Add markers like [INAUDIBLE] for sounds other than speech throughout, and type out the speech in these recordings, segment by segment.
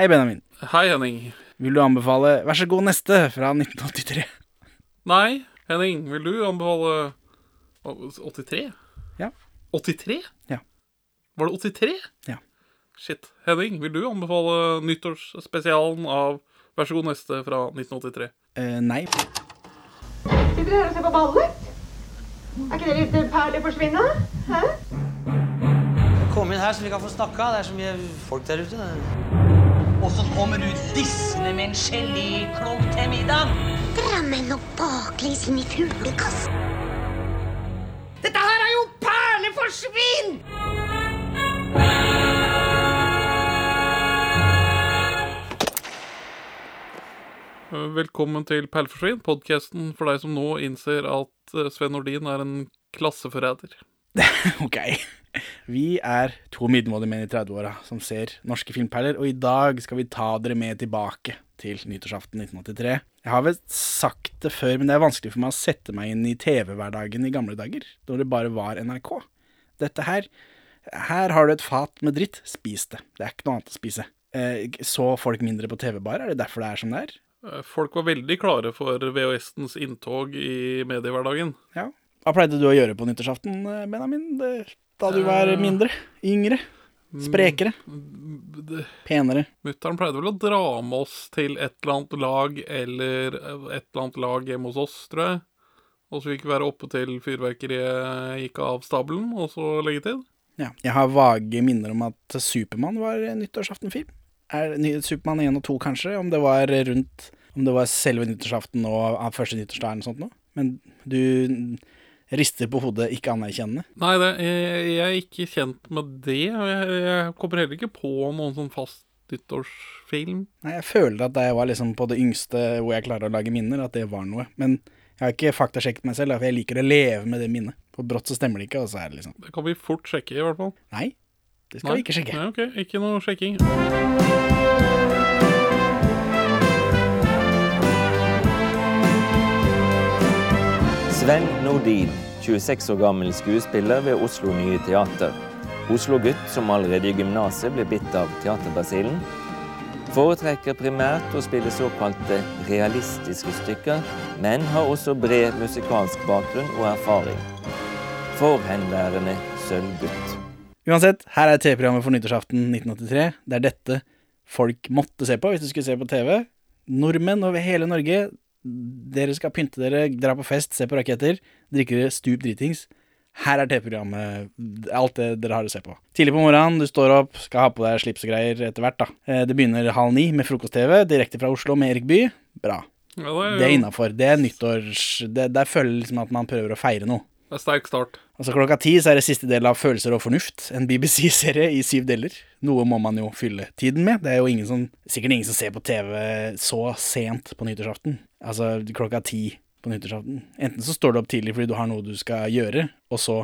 Hei, Benjamin. Hei, Henning. Vil du anbefale Vær så god neste fra 1983? Nei, Henning, vil du anbefale 83? Ja. 83? Ja. Var det 83? Ja. Shit. Henning, vil du anbefale nyttårsspesialen av Vær så god neste fra 1983? Eh, nei. Sitter dere her og ser på ballet? Er ikke det litt perlig forsvinne? Hæ? Kom inn her så vi kan få snakka. Det er så mye folk der ute. Og så kommer du dissende med en geléklump til middag. Dra meg nå baklengs inn i fuglekassen. Dette her er jo perleforsvinn! Velkommen til Perleforsvinn, podkasten for deg som nå innser at eh, Sven Nordin er en klasseforræder. [LAUGHS] Ok. Vi er to middelmådige menn i 30-åra som ser norske filmperler, og i dag skal vi ta dere med tilbake til nyttårsaften 1983. Jeg har vel sagt det før, men det er vanskelig for meg å sette meg inn i TV-hverdagen i gamle dager, da det bare var NRK. Dette her Her har du et fat med dritt, spis det. Det er ikke noe annet å spise. Eh, så folk mindre på TV bare? Er det derfor det er som det er? Eh, Folk var veldig klare for VHS-ens inntog i mediehverdagen. Ja. Hva pleide du å gjøre på nyttårsaften, eh, Benjamin? Da du var mindre? Yngre? Sprekere? Penere? Mutter'n pleide vel å dra med oss til et eller annet lag eller et eller annet lag hjemme hos oss, tror jeg. Og så fikk vi være oppe til fyrverkeriet gikk av stabelen, og så leggetid. Ja. Jeg har vage minner om at Supermann var nyttårsaftenfilm. Er ny- Supermann 1 og 2 kanskje, om det var rundt Om det var selve nyttårsaften og første nyttårsdag eller noe sånt noe. Men du rister på hodet ikke anerkjennende. Nei, det, jeg, jeg er ikke kjent med det. Jeg, jeg kommer heller ikke på noen sånn fast nyttårsfilm. Nei, jeg føler at da jeg var liksom på det yngste hvor jeg klarer å lage minner, at det var noe. Men jeg har ikke faktasjekket meg selv, for jeg liker å leve med det minnet. For brått så stemmer det ikke, og så er det liksom Det kan vi fort sjekke, i hvert fall. Nei, det skal vi ikke sjekke. Nei, ok, ikke noe sjekking. Sven Nordin, 26 år gammel skuespiller ved Oslo Nye Teater. Oslo-gutt som allerede i gymnaset ble bitt av teaterbasillen. Foretrekker primært å spille såkalte realistiske stykker, men har også bred musikalsk bakgrunn og erfaring. Forhenværende sølvgutt. Uansett, her er TV-programmet for nyttårsaften 1983. Det er dette folk måtte se på hvis du skulle se på TV. Nordmenn over hele Norge, dere skal pynte dere, dra på fest, se på raketter, drikke dere stup dritings. Her er TV-programmet, alt det dere har å se på. Tidlig på morgenen, du står opp, skal ha på deg slips og greier etter hvert, da. Eh, Det begynner halv ni med frokost-TV, direkte fra Oslo med Erik Bye. Bra. Ja, det, er, Det er innafor. Det er nyttårs... Det, der føler jeg liksom at man prøver å feire noe. det er sterk start. Altså klokka ti så er det siste del av Følelser og fornuft, en BBC-serie i syv deler. Noe må man jo fylle tiden med. Det er jo ingen som, sikkert ingen som ser på TV så sent på nyttårsaften. Altså klokka ti på nyttårsaften. Enten så står du opp tidlig fordi du har noe du skal gjøre, og så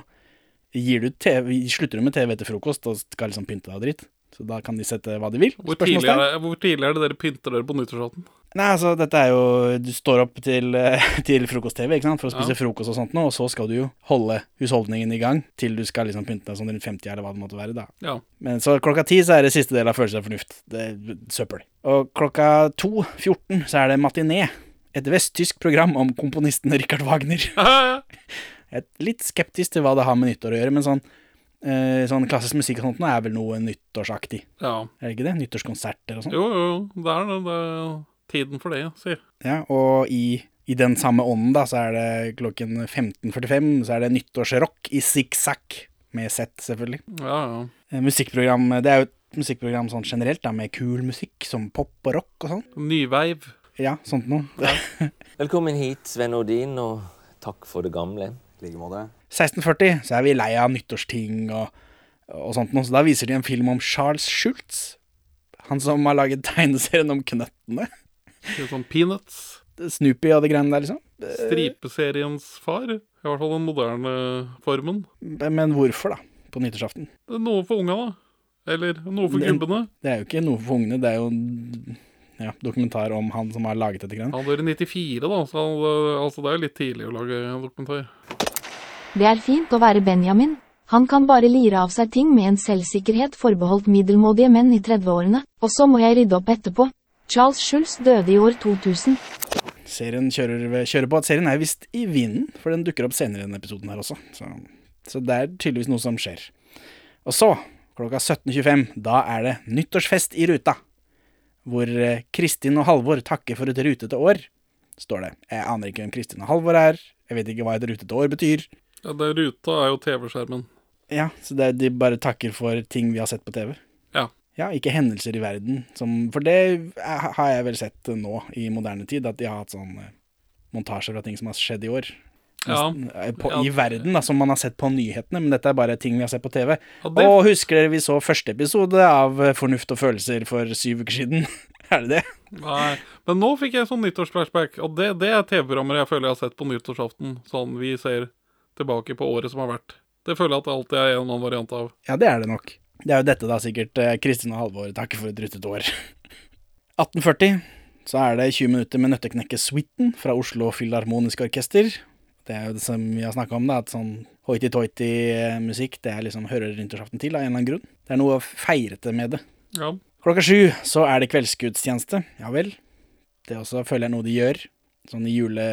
gir du TV, slutter du med TV etter frokost og skal liksom pynte deg og dritt. Så da kan de sette hva de vil. Hvor tidlig, er det, hvor tidlig er det dere pynter dere på nyttårsaften? Nei, altså, dette er jo Du står opp til, eh, [LAUGHS] til frokost-TV, ikke sant, for å spise Ja. frokost og sånt nå, og så skal du jo holde husholdningen i gang til du skal liksom pynte deg som rundt 50, eller hva det måtte være, da. Ja. Men så klokka ti så er det siste del av følelsen av fornuft. Det er søppel. Og klokka to, 14, så er det Matiné. Et vesttysk program om komponisten Richard Wagner. [LAUGHS] Jeg er litt skeptisk til hva det har med nyttår å gjøre, men sånn, eh, sånn klassisk musikk og sånt nå er vel noe nyttårsaktig. ja. Er det ikke det? Nyttårskonserter og sånn. Jo, jo, det er det. Det tiden for det, si. Ja, og i, i den samme ånden da, så er det klokken 15.45, så er det nyttårsrock i zigzag, med Z selvfølgelig. Ja, ja. Eh, Musikkprogram, det er jo et musikkprogram sånn generelt da, med kul musikk, som pop og rock og sånn. Nyveiv. Ja, sånt noe. [LAUGHS] Velkommen hit, Sven Odin, og takk for det gamle. 1640 så er vi lei av nyttårsting og, og sånt noe, så da viser de en film om Charles Schultz. Han som har laget tegneserien om knøttene. Sånn Peanuts. Snoopy og det greiene der, liksom. Stripeseriens far. I hvert fall den moderne formen. Men hvorfor, da? På nyttårsaften? Det er noe for unga, da. Eller noe for gubbene. Det er jo ikke noe for ungene, det er jo en ja, dokumentar om han som har laget dette greiene. Han dør i 94, da, så han, altså det er jo litt tidlig å lage dokumentar. Det er fint å være Benjamin. Han kan bare lire av seg ting med en selvsikkerhet forbeholdt middelmådige menn i 30-årene, og så må jeg rydde opp etterpå. Charles Schulz døde i år 2000. Serien kjører, kjører på at serien er visst i vinden, for den dukker opp senere i denne episoden her også. Så, så det er tydeligvis noe som skjer. Og så, klokka 17.25, da er det nyttårsfest i ruta. Hvor eh, Kristin og Halvor takker for et rutete år, står det. Jeg aner ikke hvem Kristin og Halvor er. Jeg vet ikke hva et rutete år betyr. Ja, det ruta er jo TV-skjermen. Ja, så det, de bare takker for ting vi har sett på TV. Ja. Ja, ikke hendelser i verden, som, for det har jeg vel sett nå i moderne tid, at de har hatt sånn eh, montasjer fra ting som har skjedd i år. Ja. Eh, På, Ja. I verden, da, som man har sett på nyhetene, men dette er bare ting vi har sett på TV. Ja, det- Og husker dere vi så første episode av eh, Fornuft og følelser for syv uker siden? [LAUGHS] er det det? Nei, men nå fikk jeg sånn nyttårsflashback, og det, det er TV-programmer jeg føler jeg har sett på nyttårsaften. Sånn vi ser tilbake på året som har vært. Det føler jeg at det alltid er en annen variant av. Ja, det er det nok. Det er jo dette da sikkert eh, Kristin og Halvor takker for et ruttet år. [LAUGHS] 1840 så er det 20 minutter med Nøtteknekke-suiten fra Oslo Filharmoniske Orkester. Det er jo det som vi har snakka om, da, at sånn hoity-toity-musikk det er liksom hører nyttårsaften til av en eller annen grunn. Det er noe feirete med det. Ja. Klokka sju så er det kveldsgudstjeneste. Ja vel. Det også føler jeg noe de gjør. Sånn i jule,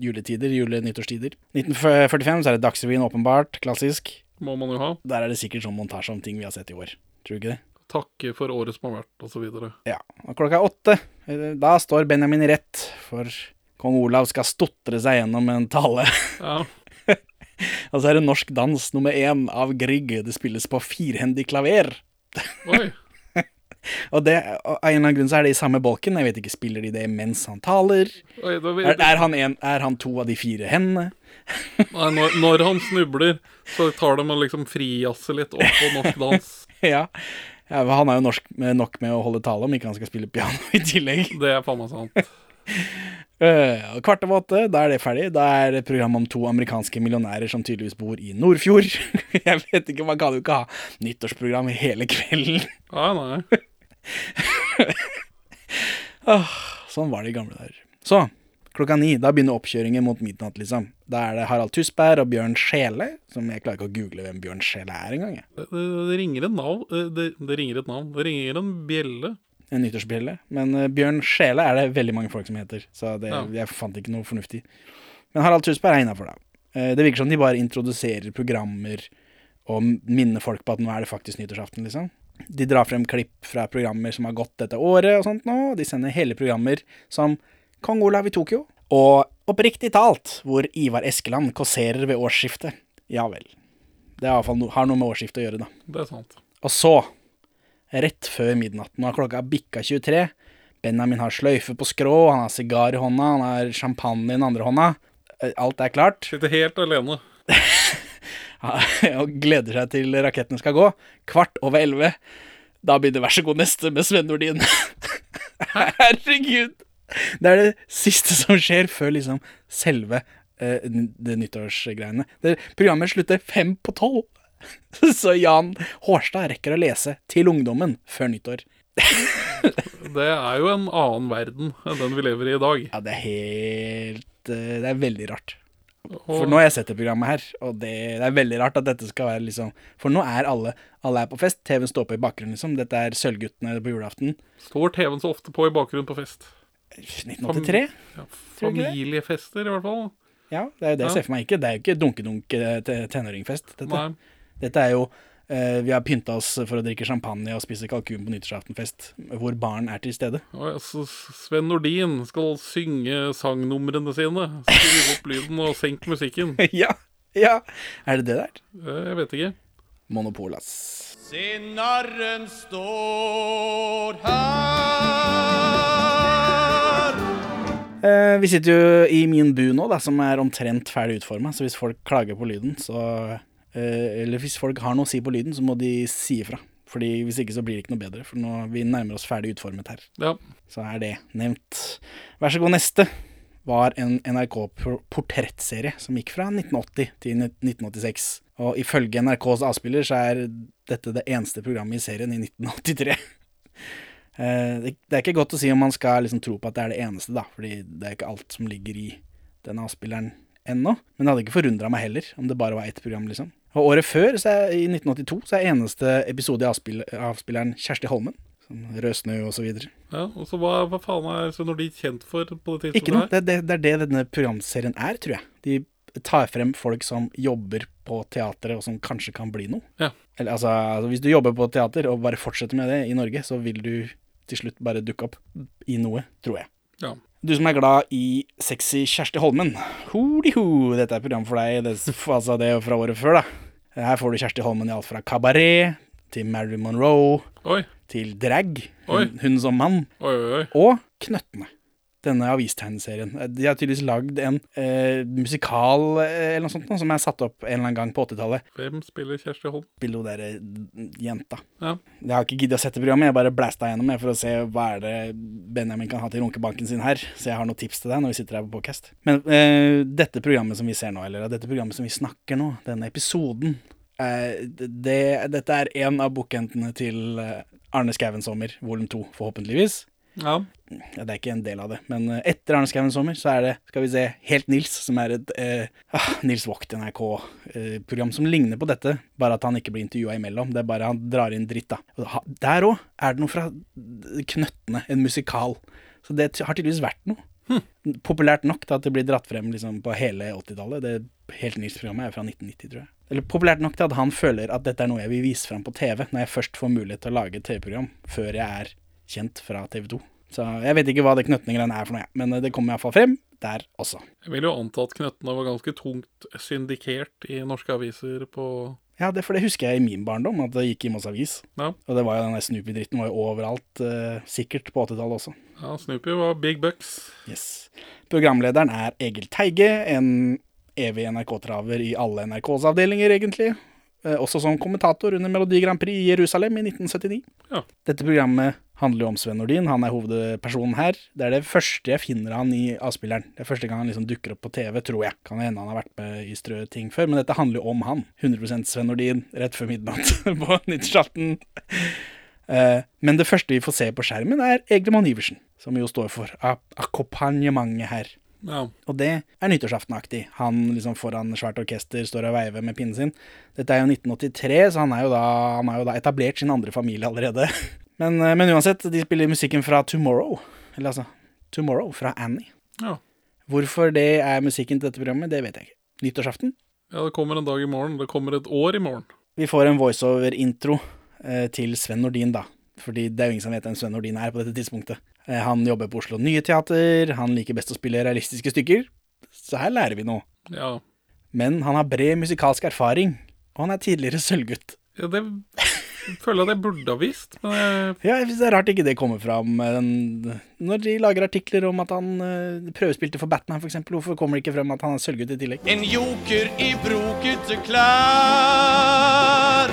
juletider, jule-nyttårstider. 1945 så er det Dagsrevyen, åpenbart. Klassisk. Må man jo ha. Der er det sikkert sånn montasje om ting vi har sett i år. Tror du ikke det? Takke for året som har vært, osv. Ja. Og klokka åtte, da står Benjamin rett, for kong Olav skal stotre seg gjennom en tale. Ja. [LAUGHS] Og så er det norsk dans nummer én av Grieg. Det spilles på firhendig klaver. Oi. [LAUGHS] Og det, av en eller annen grunn så er det i samme bolken. Jeg vet ikke, Spiller de det mens han taler? Oi, Er, er, han, en, er han to av de fire hendene? [LAUGHS] Nei, når, når han snubler, så tar de og liksom frijazzer litt opp på norsk dans. [LAUGHS] ja. ja. Han er jo norsk med, nok med å holde tale, om ikke han skal spille piano i tillegg. Det er faen meg sant. Uh, kvart over åtte, da er det ferdig. Da er det program om to amerikanske millionærer som tydeligvis bor i Nordfjord. Jeg vet ikke, Man kan jo ikke ha nyttårsprogram hele kvelden. Nei, nei. [LAUGHS] Åh, sånn var det i gamle dager. Så, klokka ni, da begynner oppkjøringen mot midnatt, liksom. Da er det Harald Tusberg og Bjørn Skjele, som jeg klarer ikke å google hvem Bjørn Skjele er engang. Det, det, det ringer et navn. eh, Det, det ringer et navn. Det ringer en bjelle. En nyttårsbjelle. Men uh, Bjørn Skjele er det veldig mange folk som heter, så det, Ja. jeg fant ikke noe fornuftig. Men Harald Tusberg er innafor, da. Uh, det virker som de bare introduserer programmer og minner folk på at nå er det faktisk nyttårsaften, liksom. De drar frem klipp fra programmer som har gått dette året og sånt nå, de sender hele programmer som Kong Olav i Tokyo, og oppriktig talt, hvor Ivar Eskeland kåserer ved årsskiftet. Ja vel. Det er no, har noe med årsskiftet å gjøre, da. Det er sant. Og så, rett før midnatt, nå har klokka bikka 23, Benjamin har sløyfe på skrå, han har sigar i hånda, han har champagne i den andre hånda. Eh, Alt er klart, Sitter helt alene. [LAUGHS] [LAUGHS] og gleder seg til rakettene skal gå. Kvart over elleve, da begynner Vær så god neste med Sven Nordin. [LAUGHS] Herregud! Det er det siste som skjer før liksom selve uh, det nyttårsgreiene. Det, programmet slutter fem på tolv. [LAUGHS] Så Jan Hårstad rekker å lese til ungdommen før nyttår. Det er jo en annen verden enn den vi lever i i dag. Ja, det er helt eh, Det er veldig rart. For nå har jeg sett det programmet her, og det, det er veldig rart at dette skal være liksom For nå er alle Alle er på fest, TV-en står på i bakgrunnen, liksom. Dette er Sølvguttene på julaften. Står TV-en så ofte på i bakgrunnen på fest? 1983? Ja, Tror du ikke det? familiefester, i hvert fall. Ja, det er jo det jeg Ja. ser for meg. Ikke, det er jo ikke dunke-dunke tenåringfest. Dette. Nei. dette er jo eh, Vi har pynta oss for å drikke champagne og spise kalkun på nyttårsaftenfest, hvor barn er til stede. Og ja, så Sven Nordin skal synge sangnumrene sine. Skru opp lyden og senk musikken. [LAUGHS] ja, ja. Er det det der? Eh, Jeg vet ikke. Monopol, ass. Se, narren står her. Eh, vi sitter jo i min bu nå, da, som er omtrent ferdig utforma, så hvis folk klager på lyden, så eh, Eller hvis folk har noe å si på lyden, så må de si ifra. Fordi Hvis ikke så blir det ikke noe bedre, for nå vi nærmer oss ferdig utformet her. Ja. Så er det nevnt. Vær så god, neste var en NRK-portrettserie som gikk fra 1980 til 1986. Og ifølge NRKs avspiller så er dette det eneste programmet i serien i 1983. [LAUGHS] Eh, det, det er ikke godt å si om man skal liksom tro på at det er det eneste, da, fordi det er ikke alt som ligger i den avspilleren ennå. Men det hadde ikke forundra meg heller om det bare var ett program, liksom. Og året før, så er, i 1982, så er eneste episode i avspill, avspilleren Kjersti Holmen. Som Rødsnø og så videre. Ja, og så hva, hva faen er de kjent for på det Ikke noe. Det, det, det er det denne programserien er, tror jeg. De tar frem folk som jobber på teatret, og som kanskje kan bli noe. Ja. Eller altså, altså, hvis du jobber på teater og bare fortsetter med det i Norge, så vil du til slutt bare dukke opp i noe, tror jeg. Ja. Du som er glad i sexy Kjersti Holmen, Holiho, dette er program for deg. Det, altså, det er fra året før, da. Her får du Kjersti Holmen i alt fra kabaret til Mary Monroe Oi, til drag, hun, hun som mann, oi, oi. oi. og Knøttene. Denne avistegneserien. De har tydeligvis lagd en eh, musikal eh, eller noe sånt, som er satt opp en eller annen gang på 80-tallet. Hvem spiller Kjersti Holm? Spiller hun der eh, jenta. Ja. Jeg har ikke giddet å sette programmet, jeg bare blæsta gjennom jeg for å se hva er det Benjamin kan ha til runkebanken sin her. Så jeg har noen tips til deg når vi sitter her på podcast. Men eh, dette programmet som vi ser nå, eller dette programmet som vi snakker nå, denne episoden eh, det, Dette er en av bookendene til eh, Arne Skauen Sommer, volum to, forhåpentligvis. Ja. Ja, det er ikke en del av det, men eh, etter Arne Skouen Sommer så er det, skal vi se, Helt Nils, som er et eh, ah, Nils Vogt NRK-program som ligner på dette, bare at han ikke blir intervjua imellom. Det er bare han drar inn dritt, da. Og Der òg er det noe fra Knøttene, en musikal. Så det har tydeligvis vært noe. Populært nok til at det blir dratt frem liksom, på hele 80-tallet. Det Helt Nils-programmet er fra 1990, tror jeg. Eller populært nok til at han føler at dette er noe jeg vil vise fram på TV, når jeg først får mulighet til å lage et TV-program før jeg er kjent fra TV 2. Så jeg vet ikke hva det knøttene-greiene er for noe, men eh, det kommer iallfall frem der også. Jeg vil jo anta at Knøttene var ganske tungt syndikert i norske aviser på Ja, det, for det husker jeg i min barndom, at det gikk i Moss Avis. Ja. Og det var jo den Snoopy-dritten var jo overalt, eh, sikkert på 80-tallet også. Ja, Snoopy var big bucks. Yes. Programlederen er Egil Teige, en evig NRK-traver i alle NRKs avdelinger, egentlig. Eh, også som kommentator under Melodi Grand Prix i Jerusalem i 1979. Ja. Dette programmet handler jo om Sven Nordin, han er hovedpersonen her. Det er det første jeg finner han i avspilleren. Det er første gang han liksom dukker opp på TV, tror jeg. Kan hende han har vært med i strø ting før, men dette handler jo om han. 100% Sven Nordin, rett før midnatt [LAUGHS] på nyttårsaften. Eh, Men det første vi får se på skjermen, er Eglemann Iversen, som jo står for ak- akkompagnementet her. Ja. Og det er nyttårsaftenaktig. Han liksom foran svært orkester står og veiver med pinnen sin. Dette er jo 1983, så han er jo da, han har jo da etablert sin andre familie allerede. [LAUGHS] Men, eh, men uansett, de spiller musikken fra Tomorrow. Eller altså Tomorrow fra Annie. Ja. Hvorfor det er musikken til dette programmet, det vet jeg ikke. Nyttårsaften. ja, det kommer en dag i morgen. Det kommer et år i morgen. Vi får en voiceover-intro eh, til Sven Nordin, da. Fordi det er jo ingen som vet hvem Sven Nordin er på dette tidspunktet. Eh, han jobber på Oslo Nye Teater, han liker best å spille realistiske stykker. Så her lærer vi noe. Ja. Men han har bred musikalsk erfaring, og han er tidligere sølvgutt. ja det føler jeg at jeg burde ha visst, men jeg Ja, jeg synes det er rart ikke det kommer fram når de lager artikler om at han eh, prøvespilte for Batman, eksempel. Hvorfor kommer det ikke frem at han er sølvgutt i tillegg? En joker i brokete klær.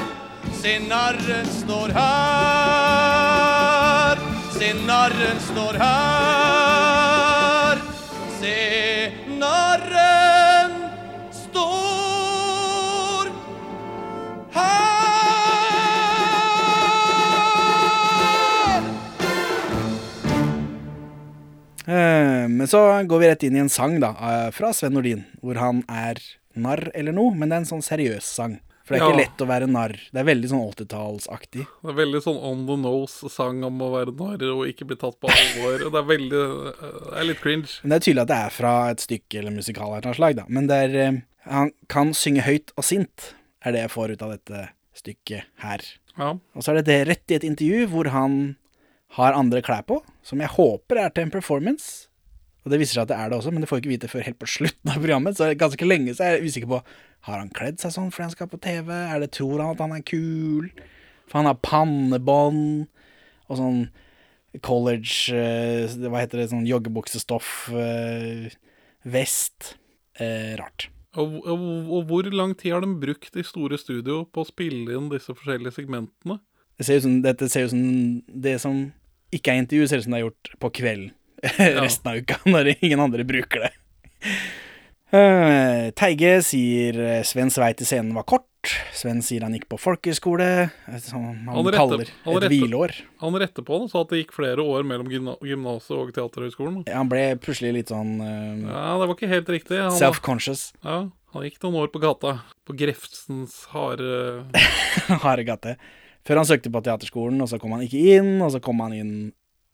Se, narren står her. Se, narren står her. Se, narren står her. Eh, Men så går vi rett inn i en sang, da, eh, fra Sven Nordin, hvor han er narr eller noe, men det er en sånn seriøs sang. For det er ikke Ja. lett å være narr. Det er veldig sånn 80-tallsaktig. Det er veldig sånn on the nose-sang om å være narr og ikke bli tatt på alvor. Det er veldig Det er litt cringe. Men det er tydelig at det er fra et stykke eller musikal av et slag, da. Men det er eh, Han kan synge høyt og sint, er det jeg får ut av dette stykket her. Ja. Og så er det det rett i et intervju hvor han har andre klær på, som jeg håper er til en performance. Og det viser seg at det er det også, men det får vi ikke vite før helt på slutten av programmet. Så ganske lenge så er jeg usikker på Har han kledd seg sånn fordi han skal på TV. Er det Tror han at han er kul? For han har pannebånd og sånn college eh, Hva heter det, sånn joggebuksestoff eh, Vest. Eh, rart. Og, og, og hvor lang tid har de brukt i store studio på å spille inn disse forskjellige segmentene? Det ser ut som, dette ser ut som det som ikke er intervju, ser ut som det er gjort på kvelden [LAUGHS] resten av uka, når ingen andre bruker det. Eh, Teige sier eh, Svens vei til scenen var kort. Sven sier han gikk på folkehøyskole, eh, som han, Han rette- kaller han et rette- hvileår. Han retter på det, sa at det gikk flere år mellom gymna- gymnaset og Teaterhøgskolen. Han ble plutselig litt sånn uh, Ja, det var ikke helt riktig. Self-conscious. ja, Han gikk noen år på gata. På Grefsens harde [LAUGHS] harde gate. Før han søkte på teaterskolen, og så kom han ikke inn, og så kom han inn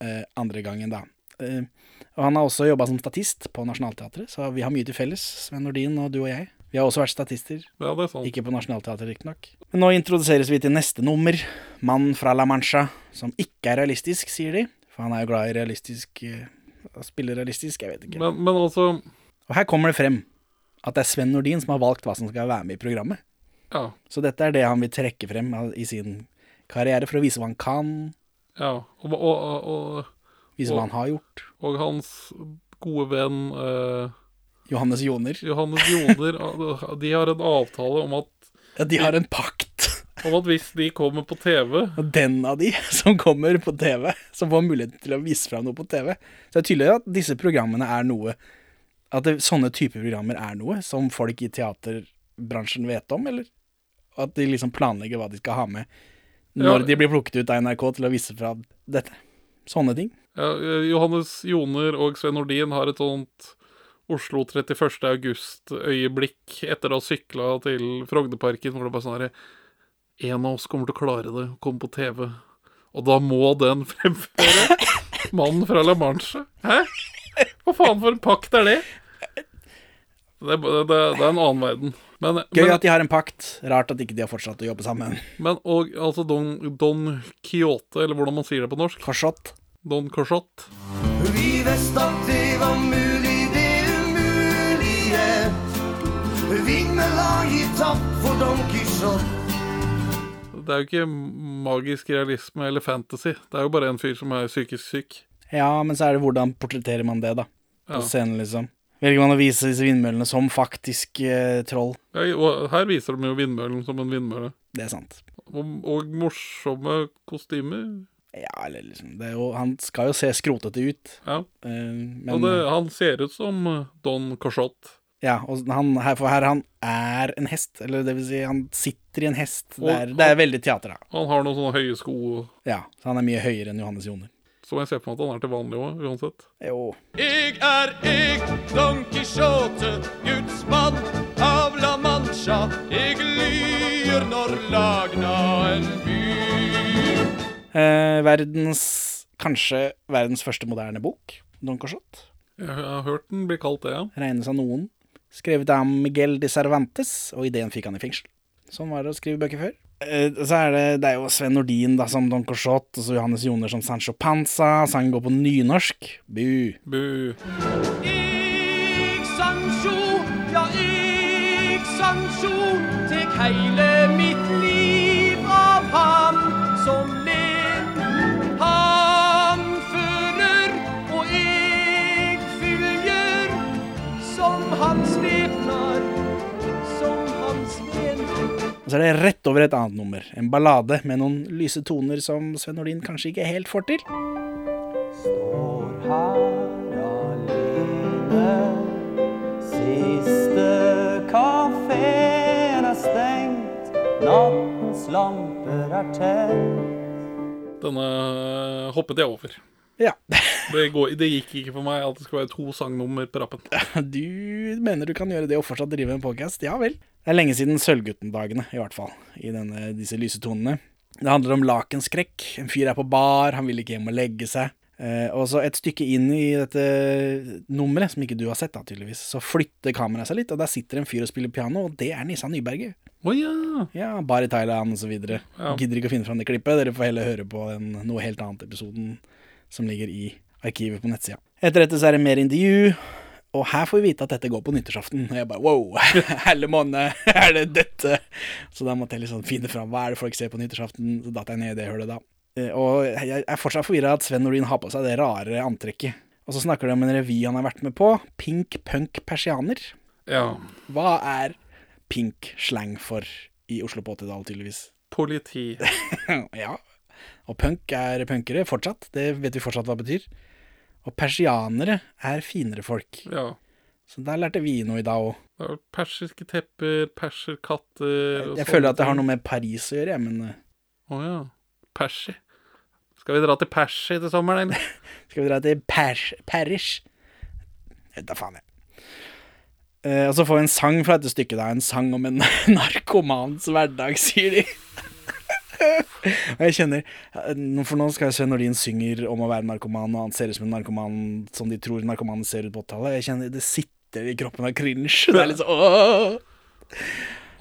uh, andre gangen, da. Eh, og han har også jobba som statist på Nationaltheatret, så vi har mye til felles, Sven Nordin og du og jeg. Vi har også vært statister. Ja, det er sant. Ikke på Nationaltheatret, riktignok. Men nå introduseres vi til neste nummer. Mann fra La Mancha, som ikke er realistisk, sier de. For han er jo glad i realistisk eh, Å spille realistisk, jeg vet ikke. Men, men altså Og her kommer det frem at det er Sven Nordin som har valgt hva som skal være med i programmet. Ja. Så dette er det han vil trekke frem i sin karriere, for å vise hva han kan, ja. Og, og, og, og, vise hva han har gjort. og hans gode venn eh, Johannes Joner. Johannes Joner [LAUGHS] De har en avtale om at, Ja, de har en pakt. om at hvis de kommer på TV Og den av de [LAUGHS] som kommer på TV, som får muligheten til å vise fram noe på TV. Så det er tydelig at disse programmene er noe At det, sånne typer programmer er noe som folk i teaterbransjen vet om, eller? At de liksom planlegger hva de skal ha med når Ja. de blir plukket ut av NRK til å vise fra dette. Sånne ting. Eh, Johannes Joner og Sven Nordin har et sånt Oslo 31. august-øyeblikk etter å ha sykla til Frognerparken, hvor det bare sånn herre En av oss kommer til å klare det, komme på TV. Og da må den [LAUGHS] fremføre mannen fra La Manche. Hæ? Hva faen for en pakt er det? Det, det, det er en annen verden. Men, Gøy men, at de har en pakt. Rart at ikke de har fortsatt å jobbe sammen. men og altså Don, Don Quixote, eller hvordan man sier det på norsk? Korsott. Don Cochot. Vi visste at det var mulig, det umulige. Vingene gitt tapp for Don Quijote. Det er jo ikke magisk realisme eller fantasy. Det er jo bare en fyr som er psykisk syk. Ja, men så er det hvordan portretterer man det, da? På Ja. scenen, liksom. Velger man å vise disse vindmøllene som faktisk eh, troll? Ja, og her viser de jo vindmøllen som en vindmølle. Det er sant. Og, og morsomme kostymer. Ja, eller liksom det er jo, Han skal jo se skrotete ut. Ja. eh, men og det, han ser ut som eh, Don Cochot. Ja, og han, her, for her han er en hest. Eller det vil si, han sitter i en hest. Det er, det er veldig teater, da. Han har noen sånne høye sko Ja, så han er mye høyere enn Johannes Joner. som jeg ser på meg at han er til vanlig òg, uansett. Jo. Jeg er eg, Don Quijote, gudsmann av La Mancha. Jeg lyr når lagna en by. Eh, verdens Kanskje verdens første moderne bok, Don Cochot. Jeg har hørt den bli kalt det, ja. Regnes av noen. Skrevet av Miguel de Cervantes, og ideen fikk han i fengsel. Sånn var det å skrive bøker før. Eh, så er det, det er jo Sven Nordin da som Don Cochot, og så Johannes Joner som Sancho Panza. Sangen går på nynorsk. Bu. Bu. Ik Sancho, ja, ik Sancho, tek heile mitt Og så er det rett over et annet nummer. En ballade med noen lyse toner som Sven Nordin kanskje ikke helt får til. Står her alene. Siste kafeen er stengt. Nattens lamper er tent. Denne hoppet jeg over. Ja. [LAUGHS] Det, går, det gikk ikke for meg at det skulle være to sangnummer på rappen. Du mener du kan gjøre det og fortsatt drive en podcast? Ja vel. Det er lenge siden Sølvgutten-dagene, i hvert fall, i denne, disse lyse tonene. Det handler om lakenskrekk. En fyr er på bar, han vil ikke hjem og legge seg. Eh, og så et stykke inn i dette nummeret, som ikke du har sett, da, tydeligvis, så flytter kameraet seg litt, og der sitter en fyr og spiller piano, og det er Nissa Nyberget. Oh, ja. Ja, bar i Thailand og så videre. Ja. Gidder ikke å finne fram det klippet. Dere får heller høre på den noe helt annet episoden som ligger i arkivet på nettsida. Etter dette så er det mer intervju, og her får vi vite at dette går på nyttårsaften. Og jeg bare wow, [LAUGHS] helle måned, er det dette? Så da måtte jeg liksom finne fram hva er det folk ser på nyttårsaften. Så datt jeg ned i det hullet da. Eh, Og jeg er fortsatt forvirra at Sven Nordin har på seg det rare antrekket. Og så snakker de om en revy han har vært med på, Pink Punk Persianer. Ja. Hva er pink slang for i Oslo på 80-tallet, tydeligvis? Politi. [LAUGHS] ja. Og punk er punkere fortsatt. Det vet vi fortsatt hva det betyr. Og persianere er finere folk. Ja. Så der lærte vi noe i dag òg. Er persiske tepper, perserkatter og Jeg føler at det har noe med Paris å gjøre, jeg, men Å oh, ja. Persi. Skal vi dra til Persi til sommeren, eller? [LAUGHS] skal vi dra til Pers vet da faen, jeg. Eh, og så får vi en sang fra dette stykket, da. En sang om en [LAUGHS] narkomans hverdag, sier de. [LAUGHS] og jeg kjenner For nå skal jeg se når de synger om å være narkoman, og han ser ut som en narkoman som de tror narkomanen ser ut på 80-tallet. Jeg kjenner det sitter i kroppen av cringe. Det er litt sånn!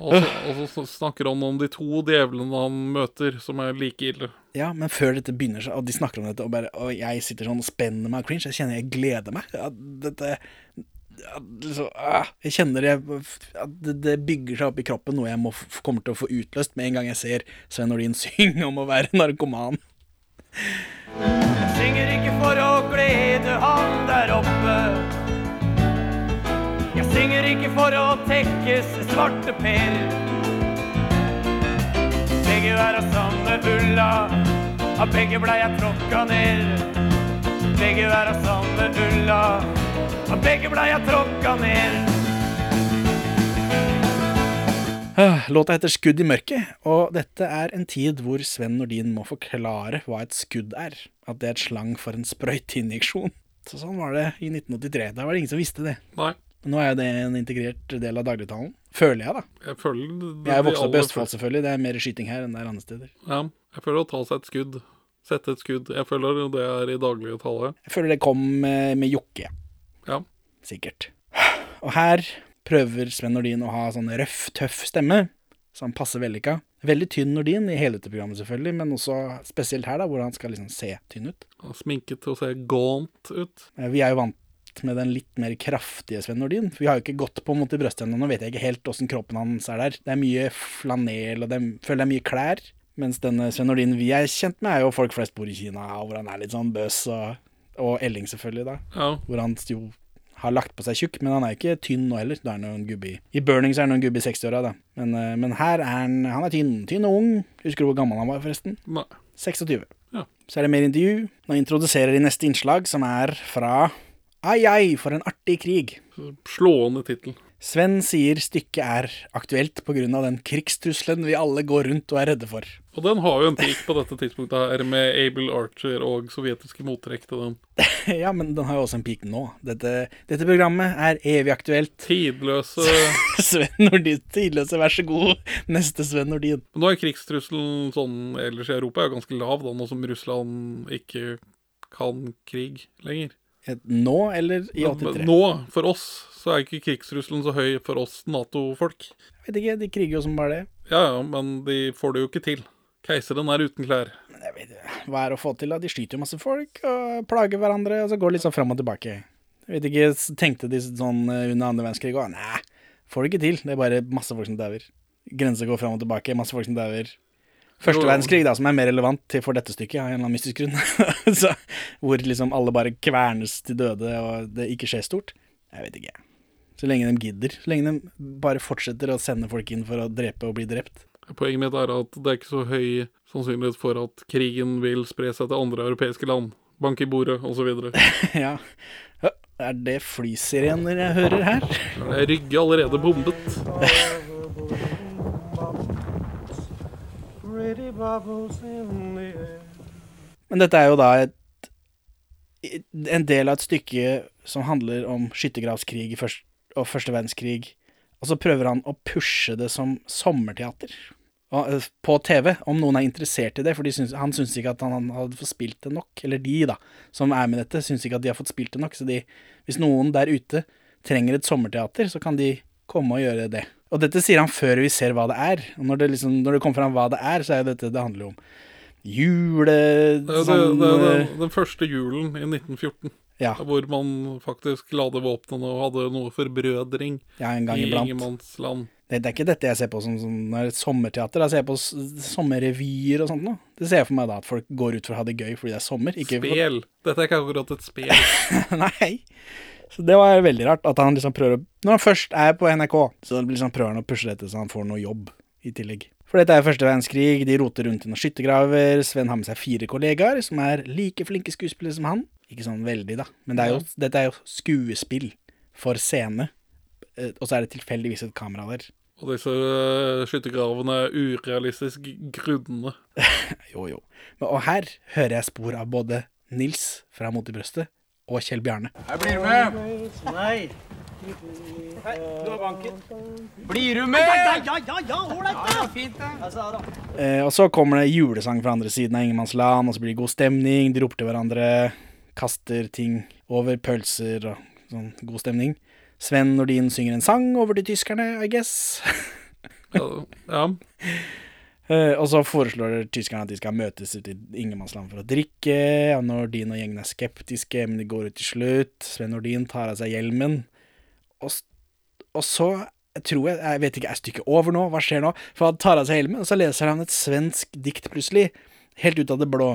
Og så, og så snakker han om de to djevlene han møter, som er like ille. Ja, men før dette begynner, så, og de snakker om dette, og, bare, og jeg sitter sånn og spenner meg av cringe, jeg kjenner jeg gleder meg. Ja, dette liksom, Jeg kjenner jeg, at det, det bygger seg opp i kroppen, noe jeg må, kommer til å få utløst med en gang jeg ser Svein Nordin [LAUGHS] synge om å være narkoman. Synger ikke for å glede han der oppe. Jeg synger ikke for å tekkes svarte per. Begge er av samme ulla, av begge blei jeg tråkka ned. Begge er av samme ulla, av begge blei jeg tråkka ned. Ah, Låta heter Skudd i mørket, og dette er en tid hvor Sven Nordin må forklare hva et skudd er. At det er et slang for en sprøyteinjeksjon. Så sånn var det i 1983. Da var det ingen som visste det. Nei. Nå er jo det en integrert del av dagligtalen. Føler jeg, da. Jeg føler det, Jeg er vokst opp i Østfold, selvfølgelig. Det er mer skyting her enn det er andre steder. Ja, jeg føler å ta seg et skudd. Sette et skudd. Jeg føler det er i dagligtale. Jeg føler det kom med, med Jokke. Ja. Sikkert. Og her prøver Sven Nordin å ha sånn røff, tøff stemme, så han passer vellykka. Veldig tynn Nordin i hele dette programmet, selvfølgelig, men også spesielt her, da, hvor han skal liksom se tynn ut. Er Sminket å se gaunt ut. Vi er jo vant med den litt mer kraftige Sven Nordin. Vi har jo ikke gått på mot i brøstet ennå. Nå vet jeg ikke helt åssen kroppen hans er der. Det er mye flanel, og det er, føler det er mye klær. Mens denne Sven Nordin vi er kjent med, er jo folk flest bor i Kina, hvor han er litt sånn bøs, og, og Elling selvfølgelig, da. Ja. Hvor han jo har lagt på seg tjukk, men han er ikke tynn nå heller. Da er han jo en gubbe i I Burning så er han noen en gubbe i 60-åra, da. Men, eh, men her er han Han er tynn. Tynn og ung. Husker du hvor gammel han var, forresten? Nei. 26. Ja. Så er det mer intervju. Nå introduserer de neste innslag, som er fra Ai ai, for en artig krig. Slående tittel. Sven sier stykket er aktuelt pga. den krigstrusselen vi alle går rundt og er redde for. Og den har jo en peak på dette tidspunktet her, med Abel Archer og sovjetiske mottrekk til den. [LAUGHS] ja, men den har jo også en peak nå. Dette, dette programmet er evig aktuelt. Tidløse [LAUGHS] Sven Nordin, tidløse, vær så god. Neste Sven Nordin. Nå er krigstrusselen sånn ellers i Europa er jo ganske lav, da, nå som Russland ikke kan krig lenger. Nå eller i 83? Nå, for oss, så er ikke krigstrusselen så høy for oss Nato-folk. Jeg vet ikke, de kriger jo som bare det. Ja ja, men de får det jo ikke til. Keiseren er uten klær. Vet Hva er å få til, da? De skyter jo masse folk og plager hverandre, og så går det litt sånn fram og tilbake. Jeg vet ikke, tenkte de sånn eh, under andre verdenskrig òg? Nei, får det ikke til. Det er bare masse folk som dauer. Grenser går fram og tilbake, masse folk som dauer. Første verdenskrig, da, som er mer relevant til for dette stykket, av en eller annen mystisk grunn. [LAUGHS] så, hvor liksom alle bare kvernes til døde, og det ikke skjer stort. Jeg vet ikke. Så lenge de gidder. Så lenge de bare fortsetter å sende folk inn for å drepe og bli drept. Poenget mitt er at det er ikke så høy sannsynlighet for at krigen vil spre seg til andre europeiske land. Bank i bordet, osv. [LAUGHS] ja. Ja, Er det flysirener jeg hører her? Rygge allerede bombet. Pretty bubbles in. Men dette er jo da et, en del av et stykke som handler om skyttergravskrig og første verdenskrig. Og så prøver han å pushe det som sommerteater på TV, om noen er interessert i det. For de syns, han syns ikke at han, han hadde fått spilt det nok. Eller de, da, som er med dette, syns ikke at de har fått spilt det nok. Så de, hvis noen der ute trenger et sommerteater, så kan de komme og gjøre det. Og dette sier han før vi ser hva det er. Og når det, liksom, når det kommer fram hva det er, så er jo dette det handler om jule... Det det, sånn, det, er eh, den, første julen i 1914. Ja. Hvor man faktisk la det våpnene og hadde noe forbrødring Ja, en gang i iblant. ingenmannsland. Det, det er ikke dette jeg ser på som, som er sommerteater. Jeg ser på sommerrevyer og sånt noe. Det ser jeg for meg da, at folk går ut for å ha det gøy fordi det er sommer. Ikke for- Dette er ikke akkurat et spel. [LAUGHS] Nei. Så det var veldig rart at han liksom prøver å Når han først er på NRK, så liksom prøver han å pushe dette så han får noe jobb i tillegg. For dette er første verdenskrig, de roter rundt i noen skyttergraver. Sven har med seg fire kollegaer som er like flinke skuespillere som han. Ikke sånn veldig, da, men det er jo, dette er jo skuespill for scene. Eh, Og så er det tilfeldigvis et kamera der. Og disse eh, skyttergravene er urealistisk grunne. [LAUGHS] Jo, jo. Men, og her hører jeg spor av både Nils fra Mot i brøstet og Kjell Bjarne. Jeg blir med. Nei. Hei, Du har banken. Blir du med? Ja, ja, ja, ja, ålreit, da. Fint, det. Eh, og så kommer det julesang fra andre siden av Ingemannsland, og så blir det god stemning. De roper til hverandre, kaster ting over pølser og sånn god stemning. Sven Nordin synger en sang over til tyskerne, I guess. [LAUGHS] Ja, ja. Eh, og så foreslår tyskerne at de skal møtes ute i ingenmannsland for å drikke. Ja, Nordin og gjengen er skeptiske, men de går ut til slutt. Sven Nordin tar av seg hjelmen. Og, og så jeg tror jeg, jeg vet ikke, er stykket over nå? Hva skjer nå? For han tar av seg hjelmen, og så leser han et svensk dikt plutselig. Helt ut av det blå.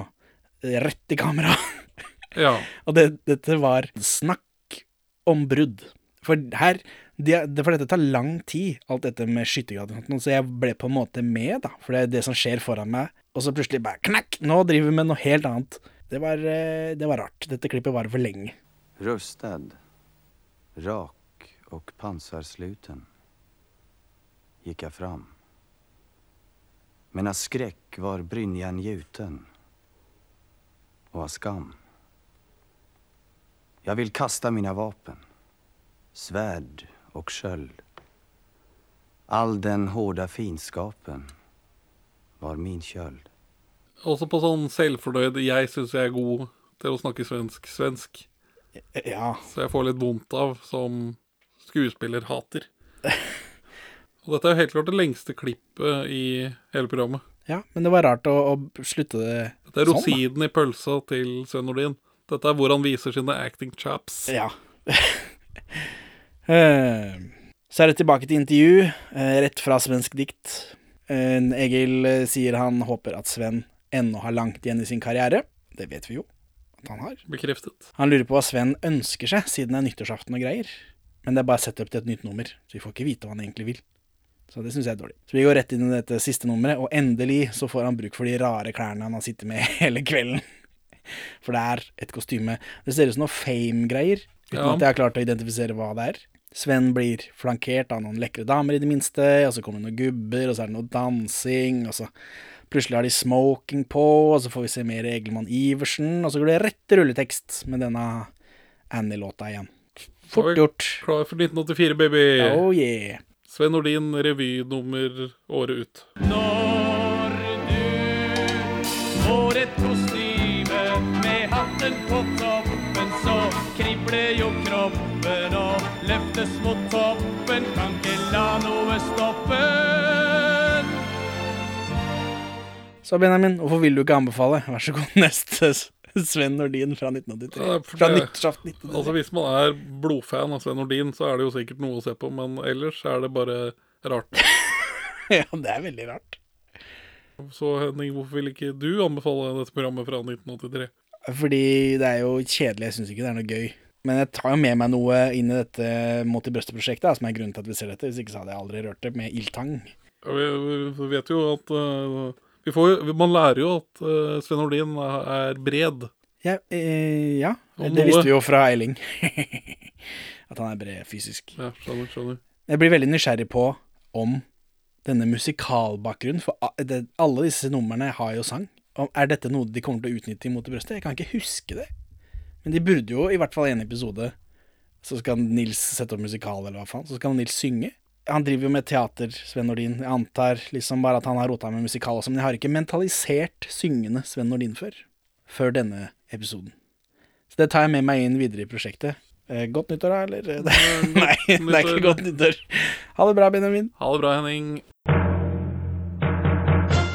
eh, Rett i kamera. [LAUGHS] ja. Og det, dette var snakk om brudd. For her de, For dette tar lang tid, alt dette med skyttergrader så jeg ble på en måte med, da. For det er det som skjer foran meg. Og så plutselig bare knakk! Nå driver vi med noe helt annet. Det var, eh, det var rart. Dette klippet varer for lenge. Rustad, rak og pansarsluten gikk jeg fram. Men av skrekk var brynjan gjuten og av skam. Jeg vil kaste mine vapen, svärd och sköld. All den hårda finskapen var min köld. Også på sånn selvfornøyd Jeg syns jeg er god til å snakke svensk svensk. Ja. Så jeg får litt vondt av som skuespiller hater. [LAUGHS] Og dette er jo helt klart det lengste klippet i hele programmet. Ja, men det var rart å, å slutte det Det er sånn, rosinen i pølsa til Sven Nordin. Dette er hvor han viser sine acting chaps. Ja. [LAUGHS] Eh, Så er det tilbake til intervju, eh, rett fra svensk dikt. Eh, Egil sier han håper at Sven ennå har langt igjen i sin karriere. Det vet vi jo at han har. Bekreftet. Han lurer på hva Sven ønsker seg, siden det er nyttårsaften og greier. Men det er bare sett opp til et nytt nummer, så vi får ikke vite hva han egentlig vil. Så det syns jeg er dårlig. Så vi går rett inn i dette siste nummeret, og endelig så får han bruk for de rare klærne han har sittet med [LAUGHS] hele kvelden. For det er et kostyme. Det ser ut som noe fame-greier, uten Ja. at jeg har klart å identifisere hva det er. Sven blir flankert av noen lekre damer, i det minste, og så kommer det noen gubber, og så er det noe dansing, og så plutselig har de smoking på, og så får vi se mer Egelmann Iversen, og så går det rett til rulletekst med denne Annie-låta igjen. Fort gjort. Klar for 1984, baby. Oh yeah. Sven Nordin, revynummer året ut. Når du får et kostyme med hatten på toppen, og mot toppen. Kan ikke la noe stoppe. Så Benjamin, hvorfor vil du ikke anbefale? Vær så god, [LAUGHS] neste Sven Nordin fra 1983. Fra nyttårsaften 1983. Altså Hvis man er blodfan av Sven Nordin, så er det jo sikkert noe å se på, men ellers er det bare rart. [LAUGHS] ja, det er veldig rart. Så Henning, hvorfor vil ikke du anbefale dette programmet fra 1983? Fordi det er jo kjedelig, jeg syns ikke det er noe gøy. Men jeg tar jo med meg noe inn i dette Mot i brøstet-prosjektet, som er grunnen til at vi ser dette. Hvis ikke så hadde jeg aldri rørt det med ildtang. Vi, vi vet jo at eh, vi får, Man lærer jo at eh, Sven Nordin er bred. Ja, eh, ja. Det visste vi jo fra Eiling. [LAUGHS] at han er bred fysisk. Ja, skjønner, skjønner. Jeg blir veldig nysgjerrig på om denne musikalbakgrunnen, for alle disse numrene har jo sang. Er dette noe de kommer til å utnytte imot i brøstet? Jeg kan ikke huske det. Men de burde jo i hvert fall i en episode Så skal Nils sette opp musikal, eller hva faen. Så skal Nils synge. Han driver jo med teater, Sven Nordin. Jeg antar liksom bare at han har rota med musikal også, men jeg har ikke mentalisert syngende Sven Nordin før. Før denne episoden. Så det tar jeg med meg inn videre i prosjektet. Eh, godt nyttår, da, eller? [LAUGHS] Nei, det er ikke godt nyttår. Ha det bra, Benjamin. Ha det bra, Henning.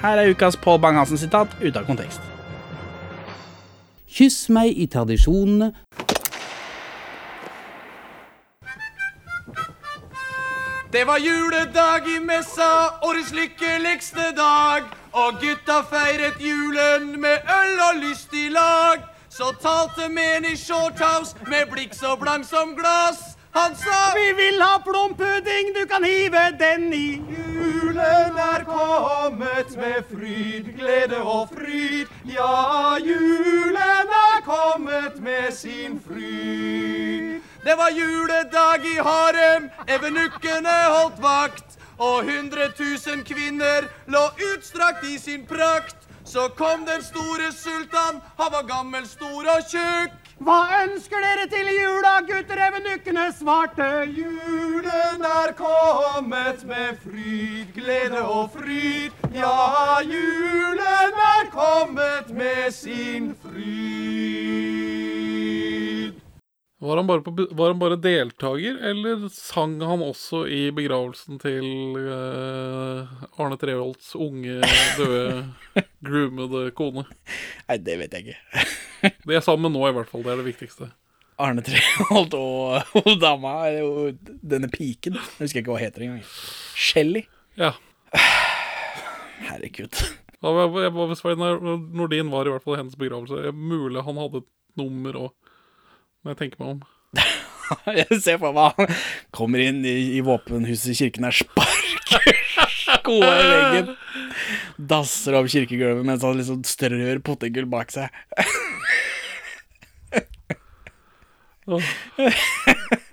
Her er ukas Pål Bang-Hansen-sitat ute av kontekst. Kyss meg i tradisjonene. Det var juledag i messa, årets lykkeligste dag. Og gutta feiret julen med øl og lystig lag. Så talte men i shorthouse med blikk så blank som glass. Han sa Vi vil ha plompudding, du kan hive den i. Julen er kommet med fryd, glede og fryd. Ja, julen er kommet med sin fryd. Det var juledag i harem, evenukkene holdt vakt. Og hundre tusen kvinner lå utstrakt i sin prakt. Så kom den store sultan, han var gammel, stor og tjukk. Hva ønsker dere til jula, gutter? Evenukkene svarte. Julen er kommet med fryd, glede og fryd. Ja, julen er kommet med sin fryd. Var han, bare på, var han bare deltaker, eller sang han også i begravelsen til uh, Arne Treholts unge, døde, [LAUGHS] groomede kone? Nei, det vet jeg ikke. Det er sammen nå, i hvert fall. Det er det viktigste. Arne Treholt og, og dama, og denne piken. Jeg husker ikke hva hun heter engang. Shelly. Ja. Herregud. Ja, jeg hva- Svein Nordin var i hvert fall i hennes begravelse. Mulig han hadde et nummer òg, når jeg tenker meg om. [LAUGHS] Jeg ser for meg han kommer inn i, i våpenhuset i kirken Og sparker skoa i veggen, dasser opp kirkegulvet mens han liksom strør potetgull bak seg. Oh. [LAUGHS]